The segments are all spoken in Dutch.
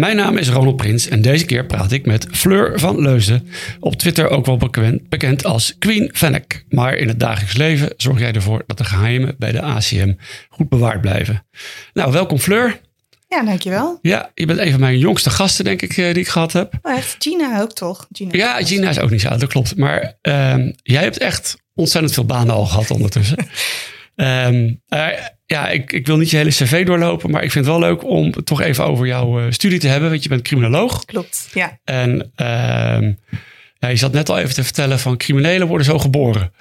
Mijn naam is Ronald Prins en deze keer praat ik met Fleur van Leusden. Op Twitter ook wel bekend, als Queen Fennec. Maar in het dagelijks leven zorg jij ervoor dat de geheimen bij de ACM goed bewaard blijven. Nou, welkom Fleur. Ja, dankjewel. Ja, je bent een van mijn jongste gasten denk ik eh, die ik gehad heb. Oh, echt? Gina ook toch? Gina Ja, Gina is ook niet zo dat klopt. Maar ehm, jij hebt echt ontzettend veel banen al gehad ondertussen. Ehm, eh, ja, ik, ik wil niet je hele cv doorlopen, maar ik vind het wel leuk om het toch even over jouw eh, studie te hebben. Want je bent criminoloog. Klopt, ja. En ehm, ja, je zat net al even te vertellen van criminelen worden zo geboren.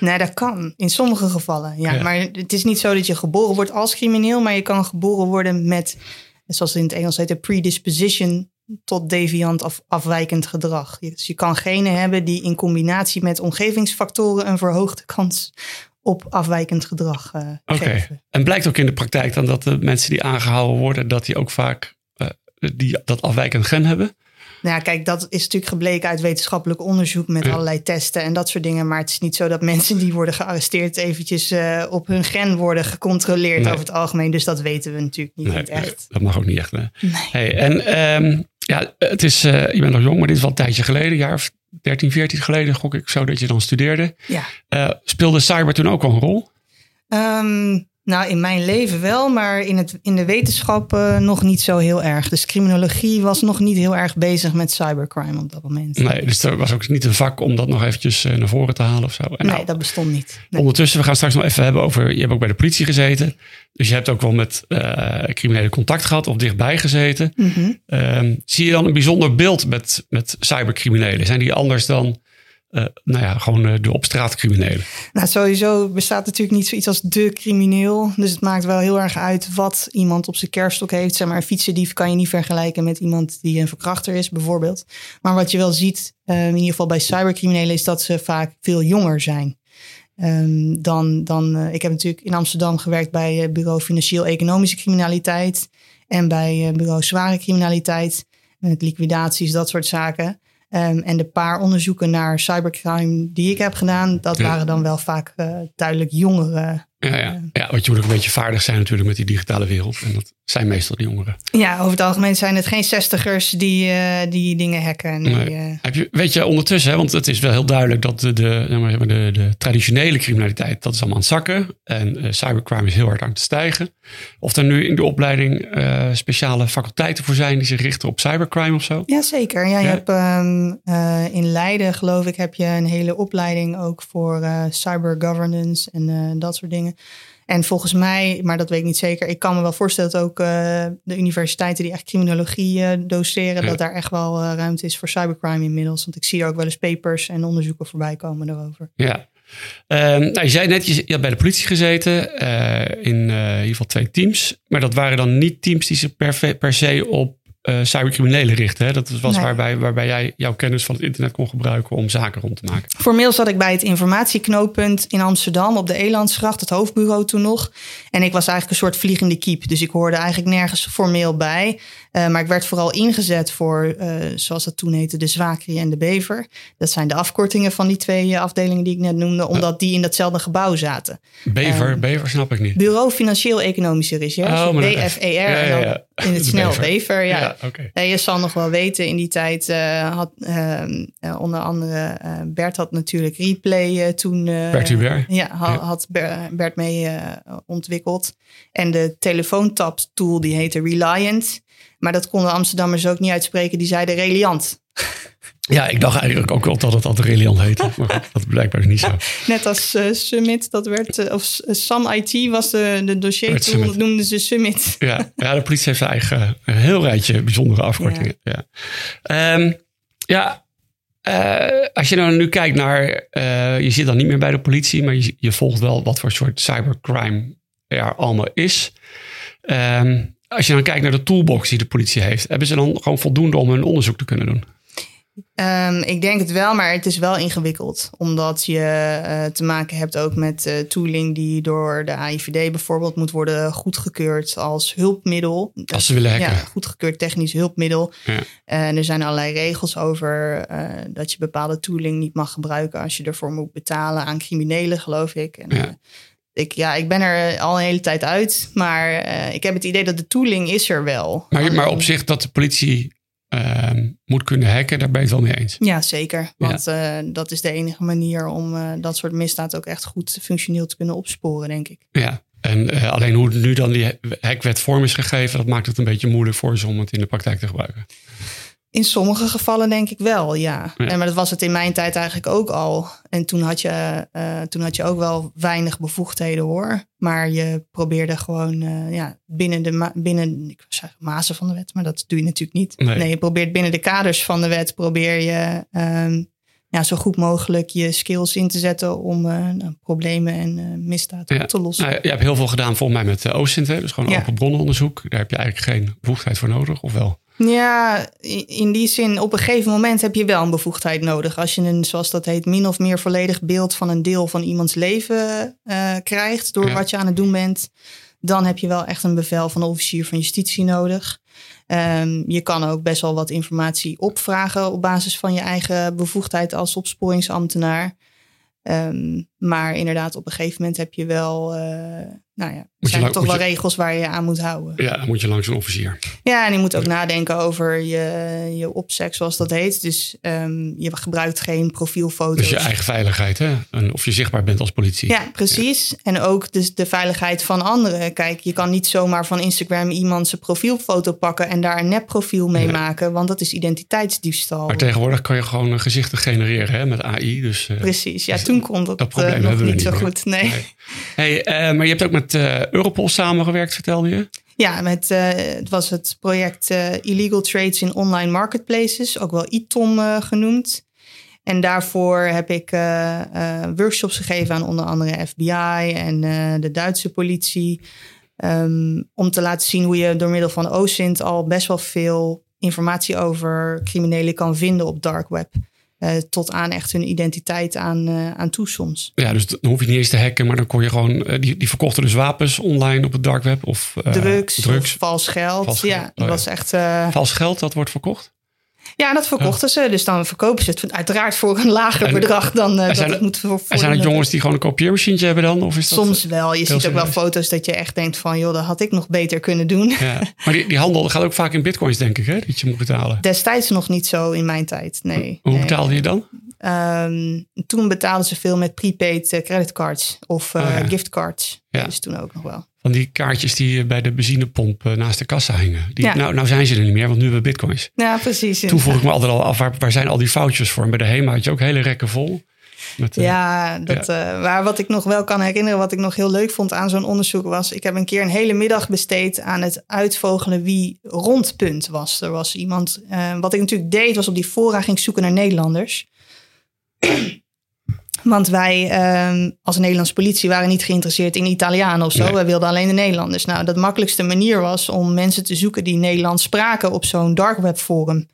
Nee, dat kan. In sommige gevallen, ja. Ja. Maar het is niet zo dat je geboren wordt als crimineel, maar je kan geboren worden met, zoals het in het Engels heet, een predisposition tot deviant of afwijkend gedrag. Dus je kan genen hebben die in combinatie met omgevingsfactoren een verhoogde kans op afwijkend gedrag eh, Oké. geven. En blijkt ook in de praktijk dan dat de mensen die aangehouden worden, dat die ook vaak eh, die, dat afwijkend gen hebben? Nou ja, kijk, dat is natuurlijk gebleken uit wetenschappelijk onderzoek met Ja. allerlei testen en dat soort dingen. Maar het is niet zo dat mensen die worden gearresteerd eventjes eh, op hun gen worden gecontroleerd Nee. over het algemeen. Dus dat weten we natuurlijk niet het nee, echt. dat mag ook niet echt. Hè? Nee. Hey, en ehm, ja, het is, eh, je bent nog jong, maar dit is wel een tijdje geleden, een jaar of 13, 14 geleden, gok ik zo dat je dan studeerde. Ja. Eh, speelde cyber toen ook al een rol? Ehm, nou, in mijn leven wel, maar in, het, in de wetenschap eh, nog niet zo heel erg. Dus criminologie was nog niet heel erg bezig met cybercrime op dat moment. Nee, dus er was ook niet een vak om dat nog eventjes eh, naar voren te halen of zo. En Nee, nou, dat bestond niet. Nee. Ondertussen, we gaan straks nog even hebben over, je hebt ook bij de politie gezeten. Dus je hebt ook wel met eh criminelen contact gehad of dichtbij gezeten. Mhm. Ehm, zie je dan een bijzonder beeld met, met cybercriminelen? Zijn die anders dan, eh, nou ja, gewoon eh, de op straat criminelen? Nou, sowieso bestaat natuurlijk niet zoiets als de crimineel. Dus het maakt wel heel erg uit wat iemand op zijn kerststok heeft. Zeg maar, een fietsendief kan je niet vergelijken met iemand die een verkrachter is, bijvoorbeeld. Maar wat je wel ziet, eh, in ieder geval bij cybercriminelen, is dat ze vaak veel jonger zijn. Ehm, dan, dan, ik heb natuurlijk in Amsterdam gewerkt bij bureau Financieel-Economische Criminaliteit. En bij bureau Zware Criminaliteit. Met liquidaties, dat soort zaken. Ehm, en de paar onderzoeken naar cybercrime die ik heb gedaan, dat Ja. waren dan wel vaak eh, duidelijk jongeren. Ja, ja. ja, want je moet ook een beetje vaardig zijn natuurlijk met die digitale wereld. En dat zijn meestal de jongeren. Ja, over het algemeen zijn het geen zestigers die, eh, die dingen hacken. Nee, Nee. eh, Heb je, weet je ondertussen, hè, want het is wel heel duidelijk dat de, de, zeg maar, de, de traditionele criminaliteit, dat is allemaal aan het zakken. En eh, cybercrime is heel hard aan het stijgen. Of er nu in de opleiding speciale faculteiten voor zijn die zich richten op cybercrime of zo? Ja, zeker. Ja, je Ja? hebt eh, in Leiden, geloof ik, heb je een hele opleiding ook voor eh cyber governance en dat soort dingen. En volgens mij, maar dat weet ik niet zeker, ik kan me wel voorstellen dat ook eh, de universiteiten die echt criminologie eh, doseren, Ja. dat daar echt wel eh, ruimte is voor cybercrime inmiddels. Want ik zie er ook wel eens papers en onderzoeken voorbij komen daarover. Ja. Ehm, nou, je zei net, je, je had bij de politie gezeten in in ieder geval twee teams. Maar dat waren dan niet teams die zich per, per se op eh, cybercriminelen richten. Hè? Dat was Nee. waarbij, waarbij jij jouw kennis van het internet kon gebruiken om zaken rond te maken. Formeel zat ik bij het informatieknooppunt in Amsterdam op de Elandsgracht, het hoofdbureau toen nog. En ik was eigenlijk een soort vliegende kiep. Dus ik hoorde eigenlijk nergens formeel bij. Eh, maar ik werd vooral ingezet voor, eh, zoals dat toen heette, de Zwakrie en de Bever. Dat zijn de afkortingen van die twee afdelingen die ik net noemde, omdat die in datzelfde gebouw zaten. Bever, Ehm, Bever snap ik niet. Bureau Financieel-Economische Recherche, Oh, BFER, Ja, en ja, dan ja. In het De snel Bever. Bever. Ja. Ja, je zal nog wel weten, in die tijd eh, had ehm, eh, onder andere eh, Bert had natuurlijk Replay toen. Bert Hubert. Ja, ha- Ja. had Ber- Bert mee ontwikkeld. En de telefoontap tool die heette Reliant. Maar dat konden Amsterdammers ook niet uitspreken. Die zeiden Reliant. Ja, ik dacht eigenlijk ook wel dat het Reliant heette. Maar dat is blijkbaar niet zo. Net als eh, Summit, dat werd, eh, of S- Sam IT was de, de dossier Summit. dat noemden ze Summit. Ja, ja, de politie heeft zijn eigen een heel rijtje bijzondere afkortingen. Ja, Ehm, ja eh, als je nou nu kijkt naar, eh, je zit dan niet meer bij de politie, maar je, je volgt wel wat voor soort cybercrime er allemaal is. Ehm, als je dan kijkt naar de toolbox die de politie heeft, hebben ze dan gewoon voldoende om hun onderzoek te kunnen doen? Um, ik denk het wel, maar het is wel ingewikkeld. Omdat je uh, te maken hebt ook met uh, tooling die door de AIVD bijvoorbeeld moet worden goedgekeurd als hulpmiddel. Als ze willen hacken. Ja, goedgekeurd technisch hulpmiddel. Ja. En er zijn allerlei regels over uh, dat je bepaalde tooling niet mag gebruiken als je ervoor moet betalen aan criminelen, geloof ik. En, ja. Ik, ja, ik ben er al een hele tijd uit, maar ik heb het idee dat de tooling is er wel. Maar, maar op zich dat de politie uh, moet kunnen hacken, daar ben je het wel mee eens. Ja, zeker. Want ja. Uh, dat is de enige manier om uh, dat soort misdaad ook echt goed functioneel te kunnen opsporen, denk ik. Ja, en uh, alleen hoe nu dan die hackwet vorm is gegeven, dat maakt het een beetje moeilijk voor ze om het in de praktijk te gebruiken. In sommige gevallen denk ik wel, ja. ja. En, maar dat was het in mijn tijd eigenlijk ook al. En toen had, je, uh, toen had je ook wel weinig bevoegdheden hoor. Maar je probeerde gewoon uh, ja, binnen de binnen, ik zeggen, mazen van de wet, maar dat doe je natuurlijk niet. Nee. nee je probeert binnen de kaders van de wet, probeer je um, ja, zo goed mogelijk je skills in te zetten om uh, nou, problemen en uh, misdaad ja. op te lossen. Nou, je hebt heel veel gedaan volgens mij met uh, OSINT, dus gewoon ja. open bronnenonderzoek. Daar heb je eigenlijk geen bevoegdheid voor nodig, of wel? Ja, in die zin, op een gegeven moment heb je wel een bevoegdheid nodig. Als je een, zoals dat heet, min of meer volledig beeld van een deel van iemands leven krijgt door ja. wat je aan het doen bent, dan heb je wel echt een bevel van de officier van justitie nodig. Um, je kan ook best wel wat informatie opvragen op basis van je eigen bevoegdheid als opsporingsambtenaar. Um, maar inderdaad, op een gegeven moment heb je wel. Uh, nou ja, er zijn toch wel je, regels waar je aan moet houden. Ja, dan moet je langs een officier. Ja, en je moet ook nadenken over je, je opsec, zoals dat heet. Dus um, je gebruikt geen profielfoto's. Dus je eigen veiligheid, hè? En of je zichtbaar bent als politie. Ja, precies. Ja. En ook dus de veiligheid van anderen. Kijk, je kan niet zomaar van Instagram iemand zijn profielfoto pakken en daar een nepprofiel mee nee. maken, want dat is identiteitsdiefstal. Maar tegenwoordig kan je gewoon gezichten genereren hè, met AI. Dus, uh, precies, ja, dus toen kon dat, dat probleem uh, nog niet zo goed. Nee. nee. Hey, uh, maar je hebt ook met uh, Europol samengewerkt, vertelde je? Ja, met, uh, het was het project Illegal Trades in Online Marketplaces, ook wel ITOM genoemd. En daarvoor heb ik workshops gegeven aan onder andere FBI en de Duitse politie. Um, om te laten zien hoe je door middel van OSINT al best wel veel informatie over criminelen kan vinden op dark web. Uh, tot aan echt hun identiteit aan, uh, aan toe soms. Ja, dus dan hoef je niet eens te hacken, maar dan kon je gewoon... Uh, die, die verkochten dus wapens online op het dark web of... drugs, drugs. Of vals geld. Vals ja, dat oh, was echt... Vals geld, dat wordt verkocht? Ja, dat verkochten ja. ze. Dus dan verkopen ze het uiteraard voor een lager en, bedrag dan dat het, het moet voor, zijn het jongens die gewoon een kopieermachientje hebben dan? Of is dat Soms wel. Je ziet ook wel foto's dat je echt denkt van... joh, dat had ik nog beter kunnen doen. Ja. Maar die, die handel gaat ook vaak in bitcoins, denk ik, hè? Dat je moet betalen. Destijds nog niet zo in mijn tijd, nee. Hoe nee. betaalde je dan? Um, toen betaalden ze veel met prepaid uh, creditcards of uh, oh, ja. giftcards. Dus toen ook nog wel. Van die kaartjes die bij de benzinepomp uh, naast de kassa hingen. Die, ja. nou, nou zijn ze er niet meer, want nu hebben we bitcoins. Ja, precies. Toen vroeg ik me altijd al af, waar, waar zijn al die foutjes voor? En bij de HEMA had je ook hele rekken vol. Met, ja, dat, ja. Uh, maar wat ik nog wel kan herinneren, wat ik nog heel leuk vond aan zo'n onderzoek was, ik heb een keer een hele middag besteed aan het uitvogelen wie rondpunt was. Er was iemand, uh, wat ik natuurlijk deed, was op die fora ging zoeken naar Nederlanders. Want wij um, als Nederlandse politie waren niet geïnteresseerd in Italianen of zo. Nee. Wij wilden alleen de Nederlanders. Nou, dat makkelijkste manier was om mensen te zoeken die Nederlands spraken op zo'n dark web forum.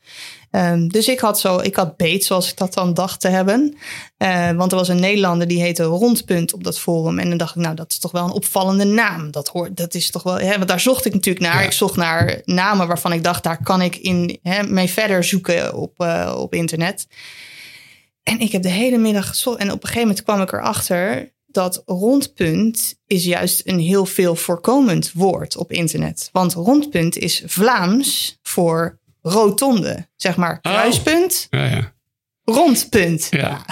Um, dus ik had zo, ik had beet, zoals ik dat dan dacht te hebben. Uh, want er was een Nederlander die heette Rondpunt op dat forum. En dan dacht ik, nou, dat is toch wel een opvallende naam. Dat hoort, dat is toch wel, hè, want daar zocht ik natuurlijk naar. Ja. Ik zocht naar namen waarvan ik dacht, daar kan ik in hè, mee verder zoeken op, uh, op internet. En ik heb de hele middag gezocht. En op een gegeven moment kwam ik erachter dat rondpunt is juist een heel veel voorkomend woord op internet. Want rondpunt is Vlaams voor rotonde. Zeg maar kruispunt. Oh. Ja, ja. Rondpunt. Ja. ja.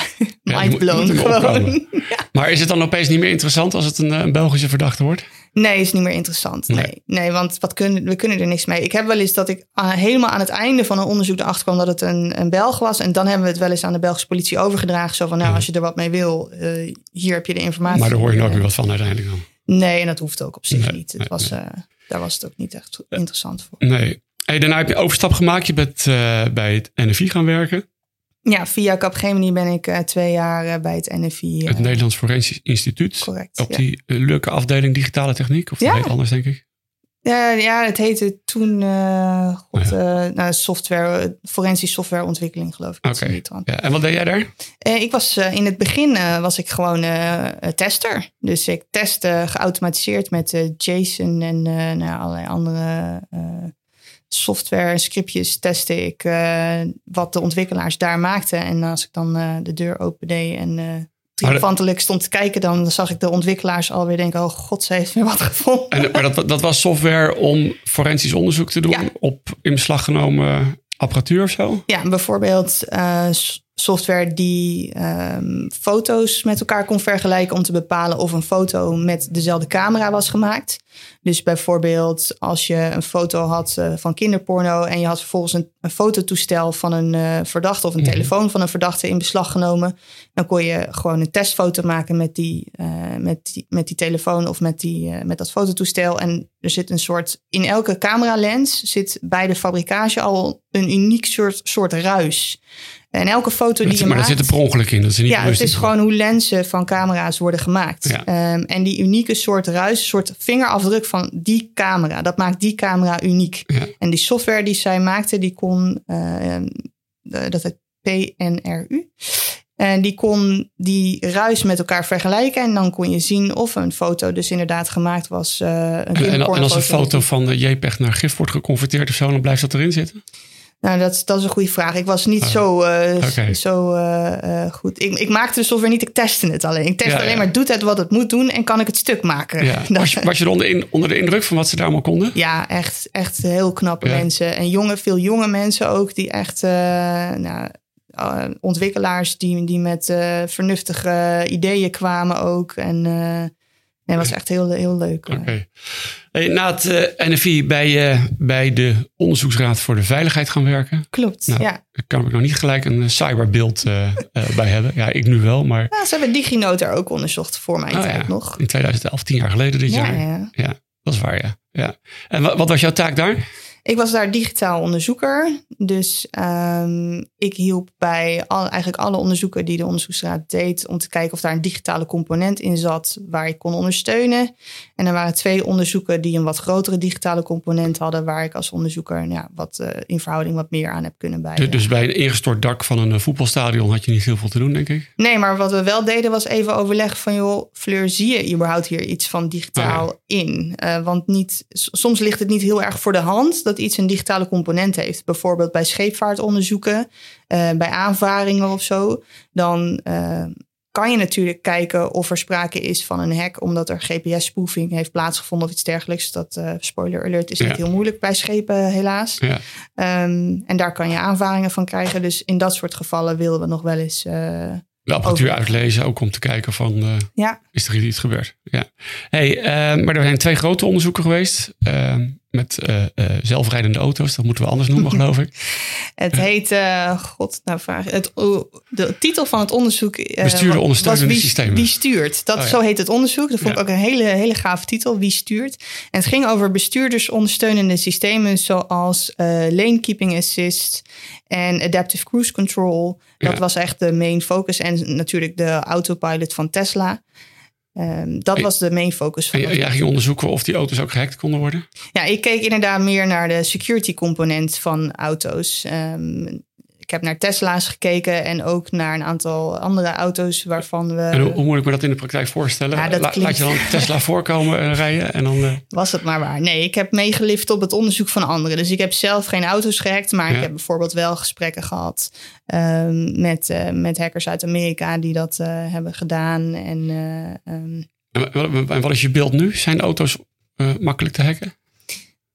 Mind blown gewoon. Maar is het dan opeens niet meer interessant als het een, een Belgische verdachte wordt? Nee, is niet meer interessant. Nee, nee, nee want wat kunnen, we kunnen er niks mee. Ik heb wel eens dat ik uh, helemaal aan het einde van een onderzoek erachter kwam dat het een, een Belg was. En dan hebben we het wel eens aan de Belgische politie overgedragen. Zo van, nou, ja. als je er wat mee wil, uh, hier heb je de informatie. Maar daar hoor je nooit meer wat van uiteindelijk dan. Nee, en dat hoeft ook op zich nee, niet. Het nee, was, uh, daar was het ook niet echt interessant voor. Nee. Hey, daarna heb je overstap gemaakt. Je bent bij het NFI gaan werken. Ja, via Capgemini ben ik uh, twee jaar uh, bij het NFI. Het Nederlands Forensisch Instituut. Correct. Op ja. die leuke afdeling digitale techniek. Of dat ja? heet anders, denk ik. Ja, ja, het heette toen God, uh, nou, software, forensisch softwareontwikkeling, geloof ik. Oké. Ja, en wat deed jij daar? Ik was in het begin was ik gewoon tester. Dus ik testte geautomatiseerd met JSON en nou, allerlei andere software en scriptjes testte ik wat de ontwikkelaars daar maakten. En als ik dan de deur opende en triomfantelijk stond te kijken, dan zag ik de ontwikkelaars alweer denken: oh god, ze heeft weer wat gevonden. En, maar dat, dat was software om forensisch onderzoek te doen op in beslag genomen apparatuur of zo? Ja, bijvoorbeeld uh, software die um, foto's met elkaar kon vergelijken om te bepalen of een foto met dezelfde camera was gemaakt. Dus bijvoorbeeld als je een foto had uh, van kinderporno en je had vervolgens een, een fototoestel van een uh, verdachte of een mhm. telefoon van een verdachte in beslag genomen, dan kon je gewoon een testfoto maken met die, uh, met die, met die telefoon of met, die, met dat fototoestel. En er zit een soort, in elke cameralens zit bij de fabrikage al een uniek soort, soort ruis. En elke foto die je maar maakt... Maar dat zit er per ongeluk in. Dat is niet ja, het is gewoon hoe lenzen van camera's worden gemaakt. Ja. Um, en die unieke soort ruis, soort vingerafdruk van die camera. Dat maakt die camera uniek. Ja. En die software die zij maakte, die kon... Uh, dat heet PNRU. En die kon die ruis met elkaar vergelijken. En dan kon je zien of een foto dus inderdaad gemaakt was. Uh, een en, en, en, als een foto van de JPEG naar GIF wordt geconverteerd of zo, dan blijft dat erin zitten? Nou, dat, dat is een goede vraag. Ik was niet oh. zo, uh, zo uh, goed. Ik, ik maakte de software niet, ik testte het alleen. Ik test alleen maar, doet het wat het moet doen en kan ik het stuk maken? Ja. Was, je, was je onder, in, onder de indruk van wat ze daar allemaal konden? Ja, echt, echt heel knappe mensen. En jonge, veel jonge mensen ook, die echt, nou, ontwikkelaars die, die met vernuftige ideeën kwamen ook. En Nee, was echt heel, heel leuk. Oké. Hey, na het uh, eh, NFI bij, uh, bij de Onderzoeksraad voor de Veiligheid gaan werken. Klopt, nou, ja. Daar kan ik nog niet gelijk een cyberbeeld uh, bij hebben. Ja, ik nu wel, maar... Ja, ze hebben DigiNote daar ook onderzocht voor mij oh, tijd nog. In 2011, tien jaar geleden dit ja, jaar. Ja. ja, dat is waar, ja. ja. En wat, wat was jouw taak daar? Ik was daar digitaal onderzoeker. Dus um, ik hielp bij al, eigenlijk alle onderzoeken die de onderzoeksraad deed. om te kijken of daar een digitale component in zat waar ik kon ondersteunen. En er waren twee onderzoeken die een wat grotere digitale component hadden. waar ik als onderzoeker ja, wat, uh, in verhouding wat meer aan heb kunnen bij. Dus bij een ingestort dak van een eh, voetbalstadion had je niet heel veel te doen, denk ik? Nee, maar wat we wel deden was even overleggen van joh, Fleur, zie je überhaupt hier iets van digitaal ah, in? Uh, want niet, soms ligt het niet heel erg voor de hand dat iets een digitale component heeft. Bijvoorbeeld bij scheepvaartonderzoeken, uh, bij aanvaringen of zo. Dan uh, kan je natuurlijk kijken of er sprake is van een hack, omdat er GPS-spoofing heeft plaatsgevonden of iets dergelijks. Dat, uh, spoiler alert, is niet heel moeilijk bij schepen, helaas. Ja. Um, en daar kan je aanvaringen van krijgen. Dus in dat soort gevallen willen we nog wel eens de apparatuur uitlezen, ook om te kijken van, uh, ja. is er iets gebeurd? Ja. Hey, maar er zijn twee grote onderzoeken geweest uh, met zelfrijdende auto's. Dat moeten we anders noemen, geloof ik. Het heet, god, nou vraag het, de titel van het onderzoek Bestuurde ondersteunende wie, systemen. Wie stuurt? Dat, oh, Zo heet het onderzoek. Dat vond ik ook een hele, hele gave titel, Wie stuurt? En het ging over bestuurders ondersteunende systemen zoals lane keeping assist en adaptive cruise control. Dat was echt de main focus. En natuurlijk de autopilot van Tesla. Um, dat was de main focus van. En jij ging onderzoeken of die auto's ook gehackt konden worden? Ja, ik keek inderdaad meer naar de security component van auto's. Um, ik heb naar Tesla's gekeken en ook naar een aantal andere auto's waarvan we. En hoe, moet ik me dat in de praktijk voorstellen? Ja. Laat je dan Tesla voorkomen en rijden en dan. Uh... Was het maar waar? Nee, ik heb meegelift op het onderzoek van anderen. Dus ik heb zelf geen auto's gehackt, maar ik heb bijvoorbeeld wel gesprekken gehad um, met, uh, met hackers uit Amerika die dat uh, hebben gedaan. En, um... en wat is je beeld nu? Zijn auto's makkelijk te hacken?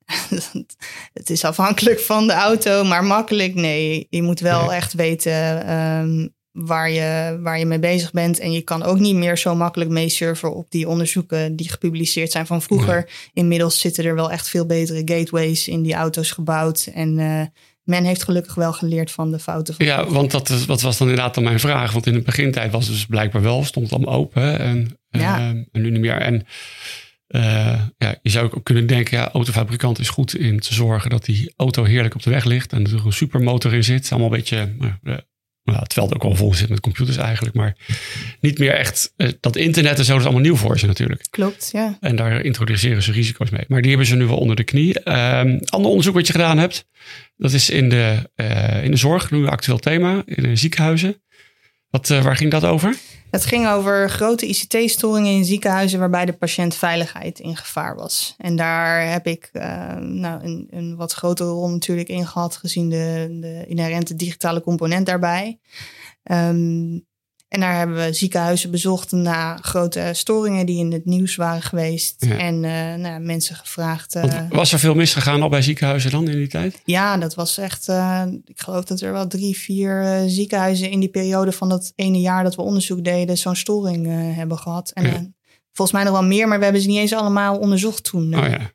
het is afhankelijk van de auto, maar makkelijk nee. Je moet wel echt weten um, waar, je, waar je mee bezig bent. En je kan ook niet meer zo makkelijk meesurfen op die onderzoeken die gepubliceerd zijn van vroeger. Inmiddels zitten er wel echt veel betere gateways in die auto's gebouwd. En uh, men heeft gelukkig wel geleerd van de fouten. Van ja, want dat, is, wat was dan inderdaad dan mijn vraag. Want in de begintijd was het dus blijkbaar wel, stond het allemaal open. En, ja. uh, en nu niet meer. En uh, ja, je zou ook kunnen denken, ja, autofabrikant is goed in te zorgen dat die auto heerlijk op de weg ligt en er een supermotor in zit. Allemaal een beetje uh, Nou, terwijl het ook al vol zit met computers eigenlijk. Maar niet meer echt. eh, dat internet en zo dat is allemaal nieuw voor ze natuurlijk. Klopt, ja. En daar introduceren ze risico's mee. Maar die hebben ze nu wel onder de knie. Ehm ander onderzoek wat je gedaan hebt. Dat is in de, eh, in de zorg. Nu een actueel thema. In de ziekenhuizen. Wat, eh, waar ging dat over? Het ging over grote ICT-storingen in ziekenhuizen waarbij de patiëntveiligheid in gevaar was. En daar heb ik eh, nou, een, een wat grotere rol natuurlijk in gehad, gezien de, de inherente digitale component daarbij. Ehm, en daar hebben we ziekenhuizen bezocht na grote storingen die in het nieuws waren geweest. Ja. En eh, nou, mensen gevraagd. eh, was er veel misgegaan al bij ziekenhuizen dan in die tijd? ja, dat was echt. eh, ik geloof dat er wel drie, vier ziekenhuizen in die periode van dat ene jaar dat we onderzoek deden, zo'n storing hebben gehad. En Ja. volgens mij nog wel meer, maar we hebben ze niet eens allemaal onderzocht toen. Oh ja.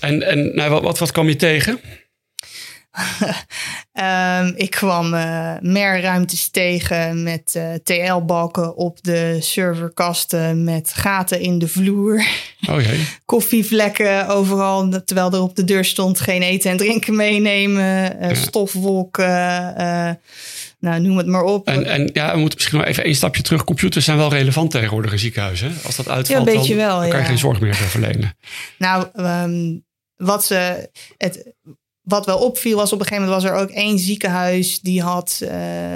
En, en nou, wat, wat, wat kwam je tegen? Ehm, ik kwam eh meer ruimtes tegen met eh, TL-balken op de serverkasten, met gaten in de vloer, Oh jee. koffievlekken overal, terwijl er op de deur stond geen eten en drinken meenemen, eh, Ja. stofwolken, nou noem het maar op. En, en ja, we moeten misschien nog even één stapje terug. Computers zijn wel relevant tegenwoordig in ziekenhuizen. Als dat uitvalt, Ja, dan, wel, dan kan je ja. geen zorg meer verlenen. Nou, ehm, wat, ze, het, wat wel opviel was op een gegeven moment was er ook één ziekenhuis die had eh,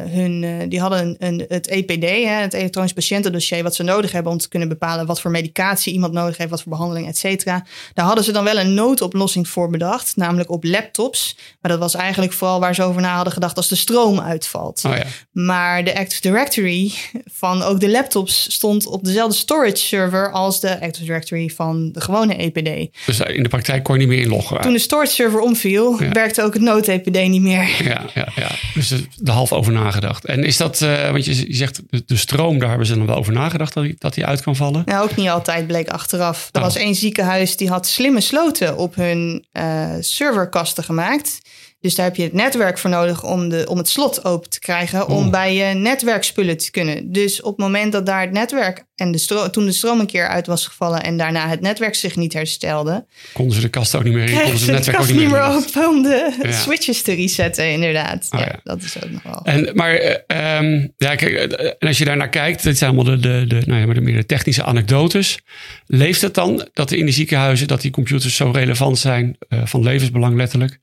hun, eh, die hadden een, een, het EPD, hè, het elektronisch patiëntendossier, wat ze nodig hebben om te kunnen bepalen wat voor medicatie iemand nodig heeft, wat voor behandeling, et cetera. Daar hadden ze dan wel een noodoplossing voor bedacht, namelijk op laptops. Maar dat was eigenlijk vooral waar ze over na hadden gedacht als de stroom uitvalt. Oh ja. Maar de Active Directory van ook de laptops stond op dezelfde storage server als de Active Directory van de gewone EPD. Dus in de praktijk kon je niet meer inloggen. Toen de storage server omviel, Ja. werkte ook het nood-EPD niet meer. Ja, ja, ja. Dus er half over nagedacht. En is dat, eh, want je, zegt de, stroom, daar hebben ze dan wel over nagedacht dat die, dat die uit kan vallen. Nou, ook niet altijd bleek achteraf. Er Oh. was één ziekenhuis die had slimme sloten op hun eh, serverkasten gemaakt. Dus daar heb je het netwerk voor nodig om, de, om het slot open te krijgen. Om Oeh. bij je netwerkspullen te kunnen. Dus op het moment dat daar het netwerk. En de toen de stroom een keer uit was gevallen. en daarna het netwerk zich niet herstelde. Konden ze de kast ook niet meer in, konden ze het de netwerk ook kast niet meer niet meer in. open om de Ja. switches te resetten, inderdaad. Oh, ja, ja. dat is ook nog wel. En, maar eh, ehm, ja, kijk, eh, en als je daarnaar kijkt, dit zijn allemaal de, de, de, nou ja, maar de meer de technische anekdotes. Leeft het dan dat er in de ziekenhuizen dat die computers zo relevant zijn, eh, van levensbelang letterlijk?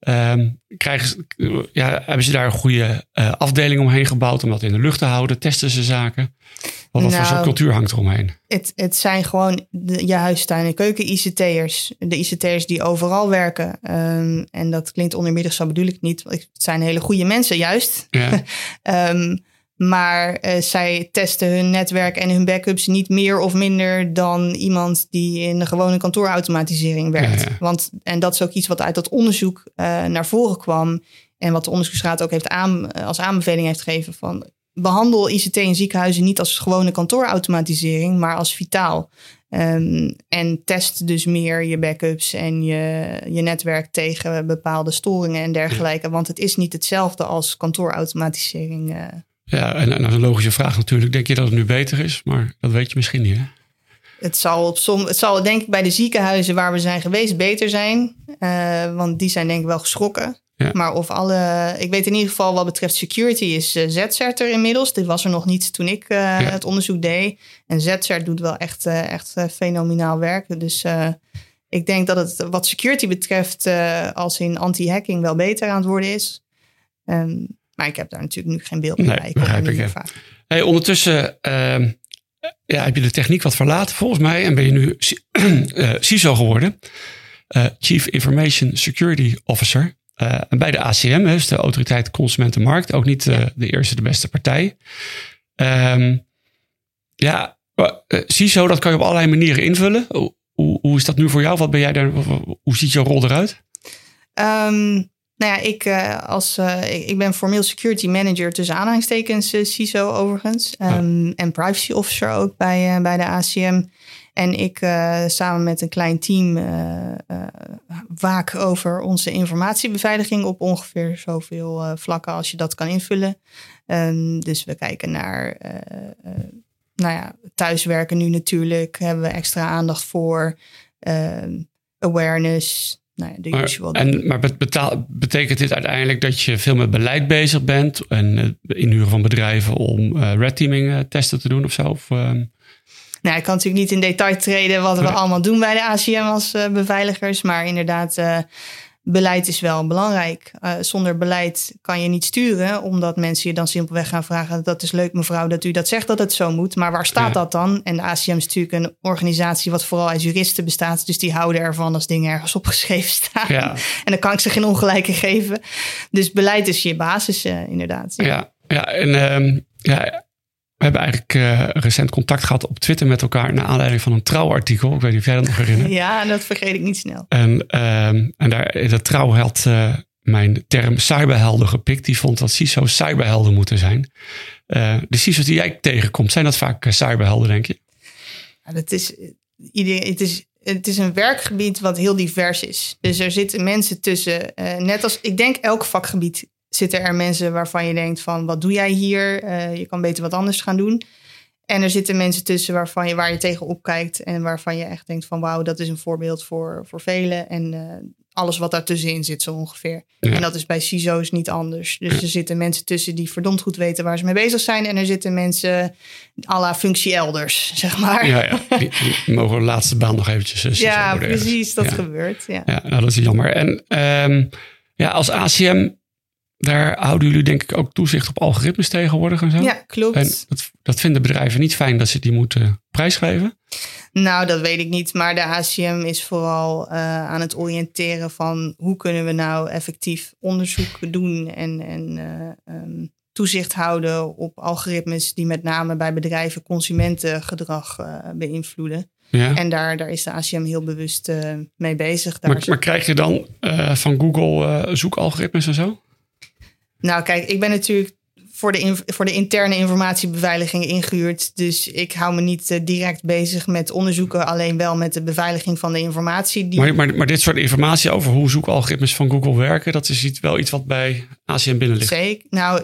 Ehm, krijgen, ja, hebben ze daar een goede eh, afdeling omheen gebouwd om dat in de lucht te houden? Testen ze zaken? Wat, wat voor Nou, soort cultuur hangt eromheen? Het, het zijn gewoon de, je huistuin- en keuken-ICT'ers. De ICT'ers die overal werken. Ehm, en dat klinkt oneerbiedig, zo bedoel ik niet. Het zijn hele goede mensen, juist. Ja, Ehm, maar eh, zij testen hun netwerk en hun backups niet meer of minder dan iemand die in de gewone kantoorautomatisering werkt. Ja, ja. Want, en dat is ook iets wat uit dat onderzoek eh, naar voren kwam. En wat de onderzoeksraad ook heeft aan, eh, als aanbeveling heeft gegeven van behandel ICT in ziekenhuizen niet als gewone kantoorautomatisering, maar als vitaal. Ehm, en test dus meer je backups en je, je netwerk tegen bepaalde storingen en dergelijke. Want het is niet hetzelfde als kantoorautomatisering. Ja en, en dat is een logische vraag natuurlijk. Denk je dat het nu beter is? Maar dat weet je misschien niet, hè? Het zal, op som, het zal denk ik bij de ziekenhuizen waar we zijn geweest beter zijn. Eh, want die zijn denk ik wel geschrokken. Ja. Maar of alle, ik weet in ieder geval wat betreft security is uh, ZCERT er inmiddels. Dit was er nog niet toen ik uh, het onderzoek deed. En ZCERT doet wel echt, uh, echt fenomenaal werk. Dus ik denk dat het wat security betreft als in anti-hacking wel beter aan het worden is. Um, maar ik heb daar natuurlijk nu geen beeld nee, bij. Ik begrijp ik, ja. hey, ondertussen uh, ja, heb je de techniek wat verlaten volgens mij. En ben je nu uh, CISO geworden. Uh, Chief Information Security Officer. Uh, bij de ACM, dus de Autoriteit Consumentenmarkt. Ook niet ja. de eerste, de beste partij. Um, ja, CISO, dat kan je op allerlei manieren invullen. Hoe, hoe, hoe, is dat nu voor jou? Wat ben jij daar, hoe ziet jouw rol eruit? Um, nou ja, ik, uh, als, uh, ik, ben formeel security manager tussen aanhalingstekens uh, CISO overigens. Um, oh. En privacy officer ook bij, uh, bij de ACM. En ik samen met een klein team waak over onze informatiebeveiliging op ongeveer zoveel vlakken als je dat kan invullen. Um, dus we kijken naar nou ja, thuiswerken nu natuurlijk. Hebben we extra aandacht voor awareness, nou ja, de Maar, usual. en, maar betaal, betekent dit uiteindelijk dat je veel met beleid bezig bent en uh, inhuren van bedrijven om uh, red teaming uh, testen te doen of zo? Of, ehm, Nou, ik kan natuurlijk niet in detail treden wat we Nee. allemaal doen bij de ACM als eh, beveiligers. Maar inderdaad, eh, beleid is wel belangrijk. Eh, zonder beleid kan je niet sturen, omdat mensen je dan simpelweg gaan vragen: Dat is leuk, mevrouw, dat u dat zegt dat het zo moet. Maar waar staat Ja. dat dan? En de ACM is natuurlijk een organisatie wat vooral uit juristen bestaat. Dus die houden ervan als dingen ergens opgeschreven staan. ja, En dan kan ik ze geen ongelijke geven. Dus beleid is je basis, eh, inderdaad. ja, ja, en ehm, ja, we hebben eigenlijk eh, recent contact gehad op Twitter met elkaar naar aanleiding van een trouwartikel. Ik weet niet of jij dat nog herinnert. Ja, dat vergeet ik niet snel. En, ehm, en daar, dat trouw had eh, mijn term cyberhelden gepikt. Die vond dat CISO's cyberhelden moeten zijn. Eh, de CISO's die jij tegenkomt, zijn dat vaak cyberhelden, denk je? Ja, dat is, het, is, het is een werkgebied wat heel divers is. Dus er zitten mensen tussen, net als ik denk elk vakgebied zitten er mensen waarvan je denkt van wat doe jij hier? Eh, je kan beter wat anders gaan doen. En er zitten mensen tussen waarvan je, waar je tegen opkijkt en waarvan je echt denkt van wauw, dat is een voorbeeld voor, voor velen. En eh, alles wat daartussenin zit zo ongeveer. Ja. En dat is bij CISO's niet anders. Dus er zitten mensen tussen die verdomd goed weten waar ze mee bezig zijn. En er zitten mensen à la functie elders, zeg maar. Ja, ja. Die, die mogen de laatste baan nog eventjes eh, CISO Ja, precies, dat ja. gebeurt. Ja. Ja, nou, dat is jammer. En ehm, ja, als ACM, daar houden jullie denk ik ook toezicht op algoritmes tegenwoordig en zo. ja, klopt. En dat, dat vinden bedrijven niet fijn dat ze die moeten prijsgeven. Nou, dat weet ik niet. Maar de ACM is vooral eh, aan het oriënteren van hoe kunnen we nou effectief onderzoek doen en, en eh, ehm, toezicht houden op algoritmes die met name bij bedrijven consumentengedrag eh, beïnvloeden. Ja. En daar, daar is de ACM heel bewust eh, mee bezig. Daar Maar, maar krijg je dan eh, van Google eh, zoekalgoritmes en zo? Nou, kijk, ik ben natuurlijk voor de, voor de interne informatiebeveiliging ingehuurd. Dus ik hou me niet eh, direct bezig met onderzoeken, alleen wel met de beveiliging van de informatie. Die... Maar, maar, maar dit soort informatie over hoe zoekalgoritmes van Google werken, dat is iets, wel iets wat bij ACM binnen ligt. Zeker. Nou,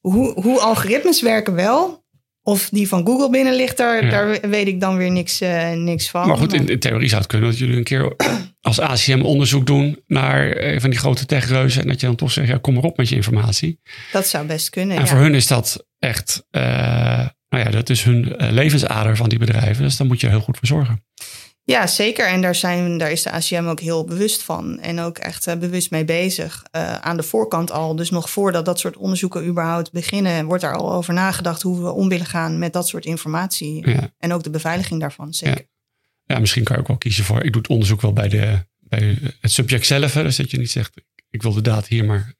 hoe, hoe algoritmes werken wel, of die van Google binnen ligt, daar, Ja. daar weet ik dan weer niks, eh, niks van. Maar goed, in, in theorie zou het kunnen dat jullie een keer als ACM onderzoek doen naar een van die grote techreuzen. En dat je dan toch zegt, ja, kom maar op met je informatie. Dat zou best kunnen. En ja. voor hun is dat echt, eh, nou ja, dat is hun eh, levensader van die bedrijven. Dus daar moet je heel goed voor zorgen. Ja, zeker. En daar, zijn, daar is de ACM ook heel bewust van. En ook echt eh, bewust mee bezig. Eh, aan de voorkant al. Dus nog voordat dat soort onderzoeken überhaupt beginnen, wordt daar al over nagedacht hoe we om willen gaan met dat soort informatie. Ja. En ook de beveiliging daarvan. Zeker. Ja, misschien kan je ook wel kiezen voor, ik doe het onderzoek wel bij, de, bij het subject zelf. Hè, dus dat je niet zegt, ik wil de data hier, maar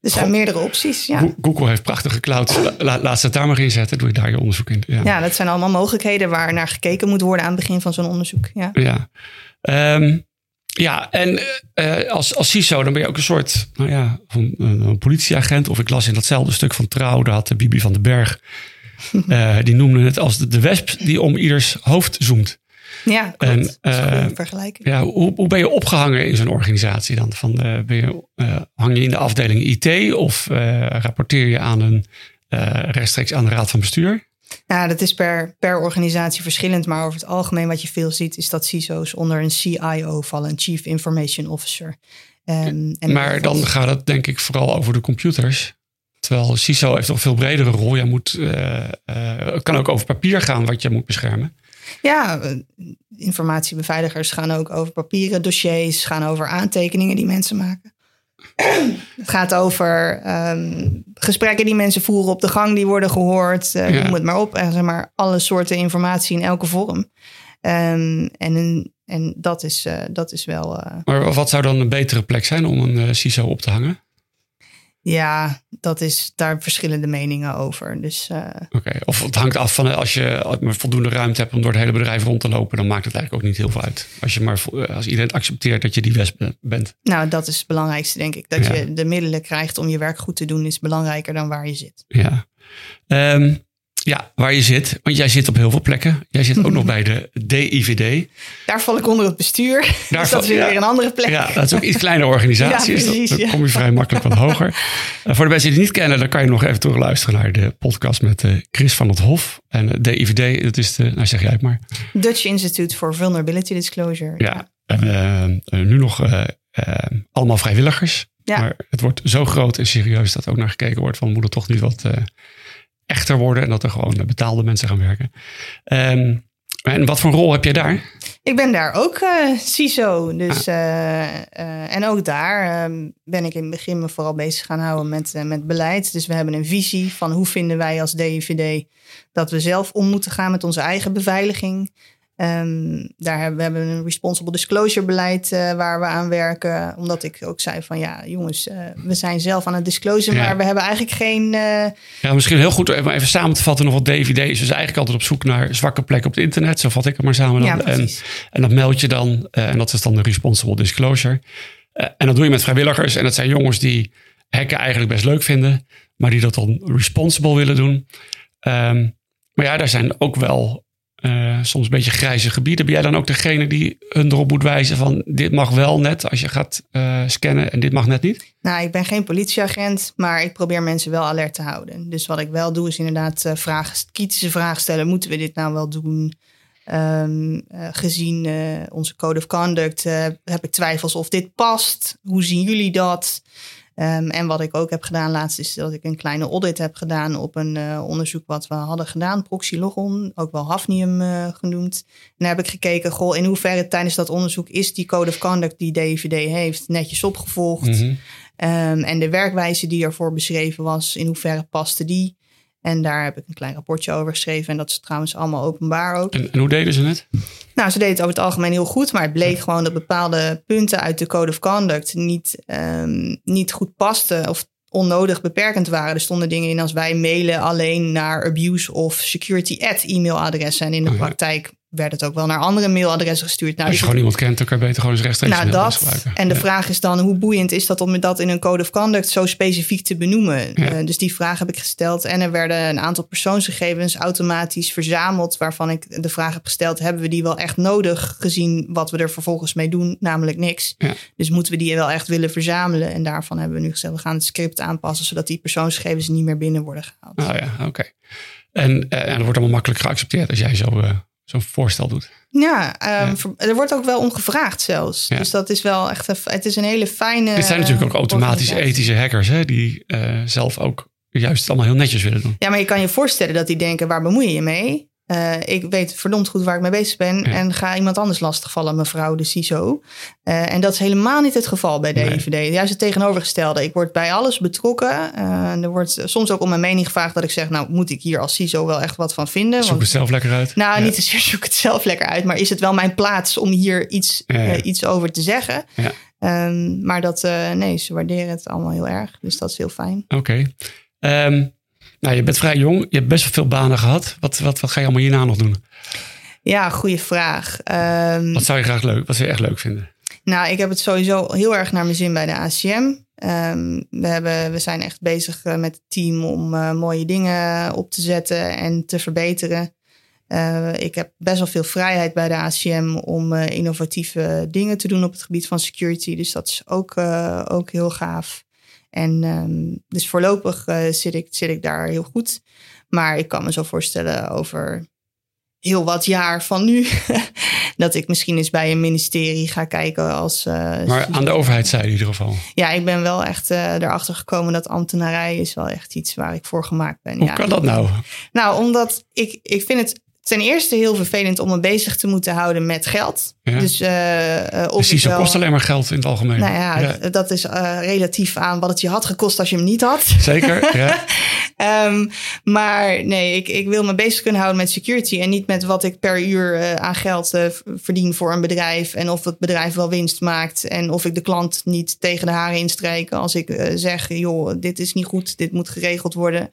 Er zijn meerdere opties. Ja. Go- Google heeft prachtige cloud. La- la- laat ze het daar maar in zetten. Doe je daar je onderzoek in. Ja. ja, dat zijn allemaal mogelijkheden waar naar gekeken moet worden aan het begin van zo'n onderzoek. Ja. Ja, Ehm, ja en eh, als, als CISO dan ben je ook een soort nou ja, van, eh, een politieagent. Of ik las in datzelfde stuk van Trouw, daar had de Bibi van den Berg. eh, die noemde het als de, de wesp die om ieders hoofd zoomt. Ja, klopt. En, dat is een eh, goede vergelijking. Ja, hoe, hoe ben je opgehangen in zo'n organisatie dan? Van, eh, ben je, eh, hang je in de afdeling IT of rapporteer je aan een, rechtstreeks aan de raad van bestuur? Ja, dat is per, per organisatie verschillend. Maar over het algemeen wat je veel ziet, is dat CISO's onder een CIO vallen, een Chief Information Officer. Ehm, en maar dan gaat het denk ik vooral over de computers. Terwijl CISO heeft toch een veel bredere rol. Je moet, het kan ook over papier gaan wat je moet beschermen. Ja, informatiebeveiligers gaan ook over papieren dossiers, gaan over aantekeningen die mensen maken. Het gaat over ehm, gesprekken die mensen voeren op de gang, die worden gehoord. eh Ja. Noem het maar op. En zeg maar alle soorten informatie in elke vorm. Ehm, en, en dat, is, eh, dat is wel. eh, Maar wat zou dan een betere plek zijn om een CISO op te hangen? Ja, dat is daar verschillende meningen over. Dus eh, Oké, Of het hangt af van eh, als je voldoende ruimte hebt om door het hele bedrijf rond te lopen, dan maakt het eigenlijk ook niet heel veel uit. Als, je maar, eh, als iedereen accepteert dat je die wesp ben- bent. nou, dat is het belangrijkste, denk ik. Dat Ja. je de middelen krijgt om je werk goed te doen, is belangrijker dan waar je zit. Ja. Ehm, ja, waar je zit. Want jij zit op heel veel plekken. Jij zit ook nog bij de DIVD. Daar val ik onder het bestuur. dus val- dat is weer ja. een andere plek. Ja, dat is ook iets kleinere organisatie. Ja, dus precies, dan kom je vrij makkelijk wat hoger. Eh, voor de mensen die het niet kennen, dan kan je nog even terugluisteren naar de podcast met eh, Chris van het Hof. En DIVD, dat is de, nou zeg jij het maar. Dutch Institute for Vulnerability Disclosure. Ja, En nu nog allemaal vrijwilligers. Ja. Maar het wordt zo groot en serieus dat ook naar gekeken wordt van moet er toch niet wat echter worden en dat er gewoon betaalde mensen gaan werken. Ehm, en wat voor rol heb jij daar? Ik ben daar ook uh, CISO. Dus, ah. uh, uh, en ook daar ehm, ben ik in het begin me vooral bezig gaan houden met, met beleid. Dus we hebben een visie van hoe vinden wij als DIVD dat we zelf om moeten gaan met onze eigen beveiliging. Um, daar hebben we hebben een responsible disclosure beleid uh, waar we aan werken. Omdat ik ook zei van ja, jongens, uh, we zijn zelf aan het disclosure, ja. maar we hebben eigenlijk geen. Uh... Ja, misschien heel goed om even samen te vatten nog wat DVD is. Dus eigenlijk altijd op zoek naar zwakke plekken op het internet. Zo vat ik het maar samen. Dan. Ja, en, en dat meld je dan. en dat is dan de responsible disclosure. en dat doe je met vrijwilligers. En dat zijn jongens die hacken eigenlijk best leuk vinden, maar die dat dan responsible willen doen. Um, maar ja, daar zijn ook wel uh, soms een beetje grijze gebieden. Ben jij dan ook degene die hun erop moet wijzen van dit mag wel net als je gaat uh, scannen en dit mag net niet? Nou, ik ben geen politieagent, maar ik probeer mensen wel alert te houden. Dus wat ik wel doe is inderdaad uh, vragen, kritische vragen stellen. Moeten we dit nou wel doen? Um, gezien onze code of conduct heb ik twijfels of dit past. Hoe zien jullie dat? Um, en wat ik ook heb gedaan laatst is dat ik een kleine audit heb gedaan op een uh, onderzoek wat we hadden gedaan, Proxylogon, ook wel Hafnium uh, genoemd. En daar heb ik gekeken, goh, in hoeverre tijdens dat onderzoek is die code of conduct die DVD heeft netjes opgevolgd. Mm -hmm. um, en de werkwijze die ervoor beschreven was, in hoeverre paste die. En daar heb ik een klein rapportje over geschreven. En dat is trouwens allemaal openbaar ook. En, en hoe deden ze het? Nou, ze deden het over het algemeen heel goed. Maar het bleek gewoon dat bepaalde punten uit de Code of Conduct niet, um, niet goed pasten. Of onnodig beperkend waren. Er stonden dingen in als wij mailen alleen naar abuse of security at e-mailadressen. En in de oh, ja. praktijk werd het ook wel naar andere mailadressen gestuurd. Nou, Als je gewoon iemand kent, dan kan je beter gewoon eens rechtstreeks nou, dat. gebruiken. En de ja. vraag is dan, hoe boeiend is dat om dat in een code of conduct zo specifiek te benoemen? Ja. Uh, dus die vraag heb ik gesteld. En er werden een aantal persoonsgegevens automatisch verzameld, waarvan ik de vraag heb gesteld, hebben we die wel echt nodig gezien wat we er vervolgens mee doen? Namelijk niks. Ja. Dus moeten we die wel echt willen verzamelen? En daarvan hebben we nu gezegd, we gaan het script aanpassen, zodat die persoonsgegevens niet meer binnen worden gehaald. Oh ja, oké. Okay. En, uh, en dat wordt allemaal makkelijk geaccepteerd als jij zo... Uh zo'n voorstel doet. Ja, um, ja, er wordt ook wel om gevraagd zelfs. Ja. Dus dat is wel echt, een, het is een hele fijne... Dit zijn natuurlijk ook automatisch ethische hackers, hè, die uh, zelf ook juist allemaal heel netjes willen doen. Ja, maar je kan je voorstellen dat die denken, waar bemoei je je mee? Uh, ik weet verdomd goed waar ik mee bezig ben. Ja. En ga iemand anders lastigvallen, mevrouw de CISO. Uh, en dat is helemaal niet het geval bij de nee. IVD. Juist het tegenovergestelde. Ik word bij alles betrokken. Uh, er wordt soms ook om mijn mening gevraagd dat ik zeg... nou, moet ik hier als CISO wel echt wat van vinden? Zoek Want, het zelf lekker uit. Nou, ja. niet zozeer zoek het zelf lekker uit. Maar is het wel mijn plaats om hier iets, ja, iets over te zeggen? Um, maar dat, nee, ze waarderen het allemaal heel erg. Dus dat is heel fijn. Oké. Okay. Um, nou, je bent vrij jong. Je hebt best wel veel banen gehad. Wat, wat, wat ga je allemaal hierna nog doen? Ja, goede vraag. Um, wat zou je graag leuk, wat zou je echt leuk vinden? Nou, ik heb het sowieso heel erg naar mijn zin bij de ACM. Um, we, hebben, we zijn echt bezig met het team om uh, mooie dingen op te zetten en te verbeteren. Uh, ik heb best wel veel vrijheid bij de ACM om uh, innovatieve dingen te doen op het gebied van security. Dus dat is ook, ook heel gaaf. En um, dus voorlopig uh, zit, ik, zit ik daar heel goed. Maar ik kan me zo voorstellen over heel wat jaar van nu. dat ik misschien eens bij een ministerie ga kijken als. Uh, maar aan de overheidszijde in ieder geval. Ja, ik ben wel echt uh, erachter gekomen dat ambtenarij is wel echt iets waar ik voor gemaakt ben. Hoe ja, kan dat nou? Nou, omdat ik, ik vind het ten eerste heel vervelend om me bezig te moeten houden met geld. Ja. Dus, uh, of Precies, wel... kost alleen maar geld in het algemeen. Nou ja, ja. dat is uh, relatief aan wat het je had gekost als je hem niet had. Zeker, ja. um, maar nee, ik, ik wil me bezig kunnen houden met security en niet met wat ik per uur uh, aan geld verdien voor een bedrijf. En of het bedrijf wel winst maakt en of ik de klant niet tegen de haren instrijken als ik zeg, joh, dit is niet goed, dit moet geregeld worden.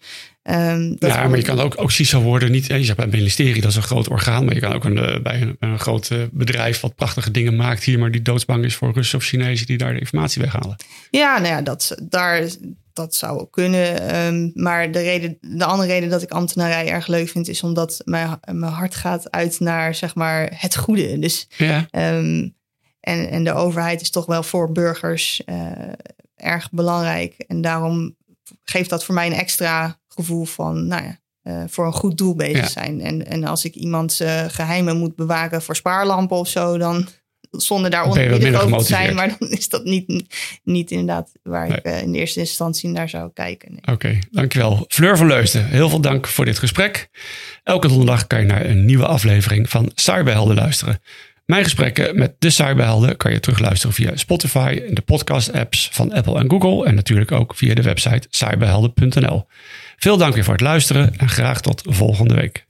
Um, ja, maar je kan ook, ook CISO worden. Niet, je zegt bij een ministerie, dat is een groot orgaan. Maar je kan ook een, bij een, een groot bedrijf wat prachtige dingen maakt hier, maar die doodsbang is voor Russen of Chinezen die daar de informatie weghalen. Ja, nou ja, dat, daar, dat zou ook kunnen. Um, maar de, reden, de andere reden dat ik ambtenarij erg leuk vind, is omdat mijn, mijn hart gaat uit naar zeg maar het goede. Dus ja. um, en, en de overheid is toch wel voor burgers uh, erg belangrijk. En daarom geeft dat voor mij een extra gevoel van, nou ja, uh, voor een goed doel bezig ja. zijn. En, en als ik iemands uh, geheimen moet bewaken voor spaarlampen of zo, dan zonder daar oneerbiedig over te zijn. Maar dan is dat niet, niet inderdaad waar Nee. ik eh, in de eerste instantie naar zou kijken. Nee. Oké, dankjewel. Fleur van Leusden, heel veel dank voor dit gesprek. Elke donderdag kan je naar een nieuwe aflevering van Cyberhelden luisteren. Mijn gesprekken met de Cyberhelden kan je terugluisteren via Spotify en de podcast-apps van Apple en Google. En natuurlijk ook via de website cyberhelden.nl. Veel dank weer voor het luisteren en graag tot volgende week.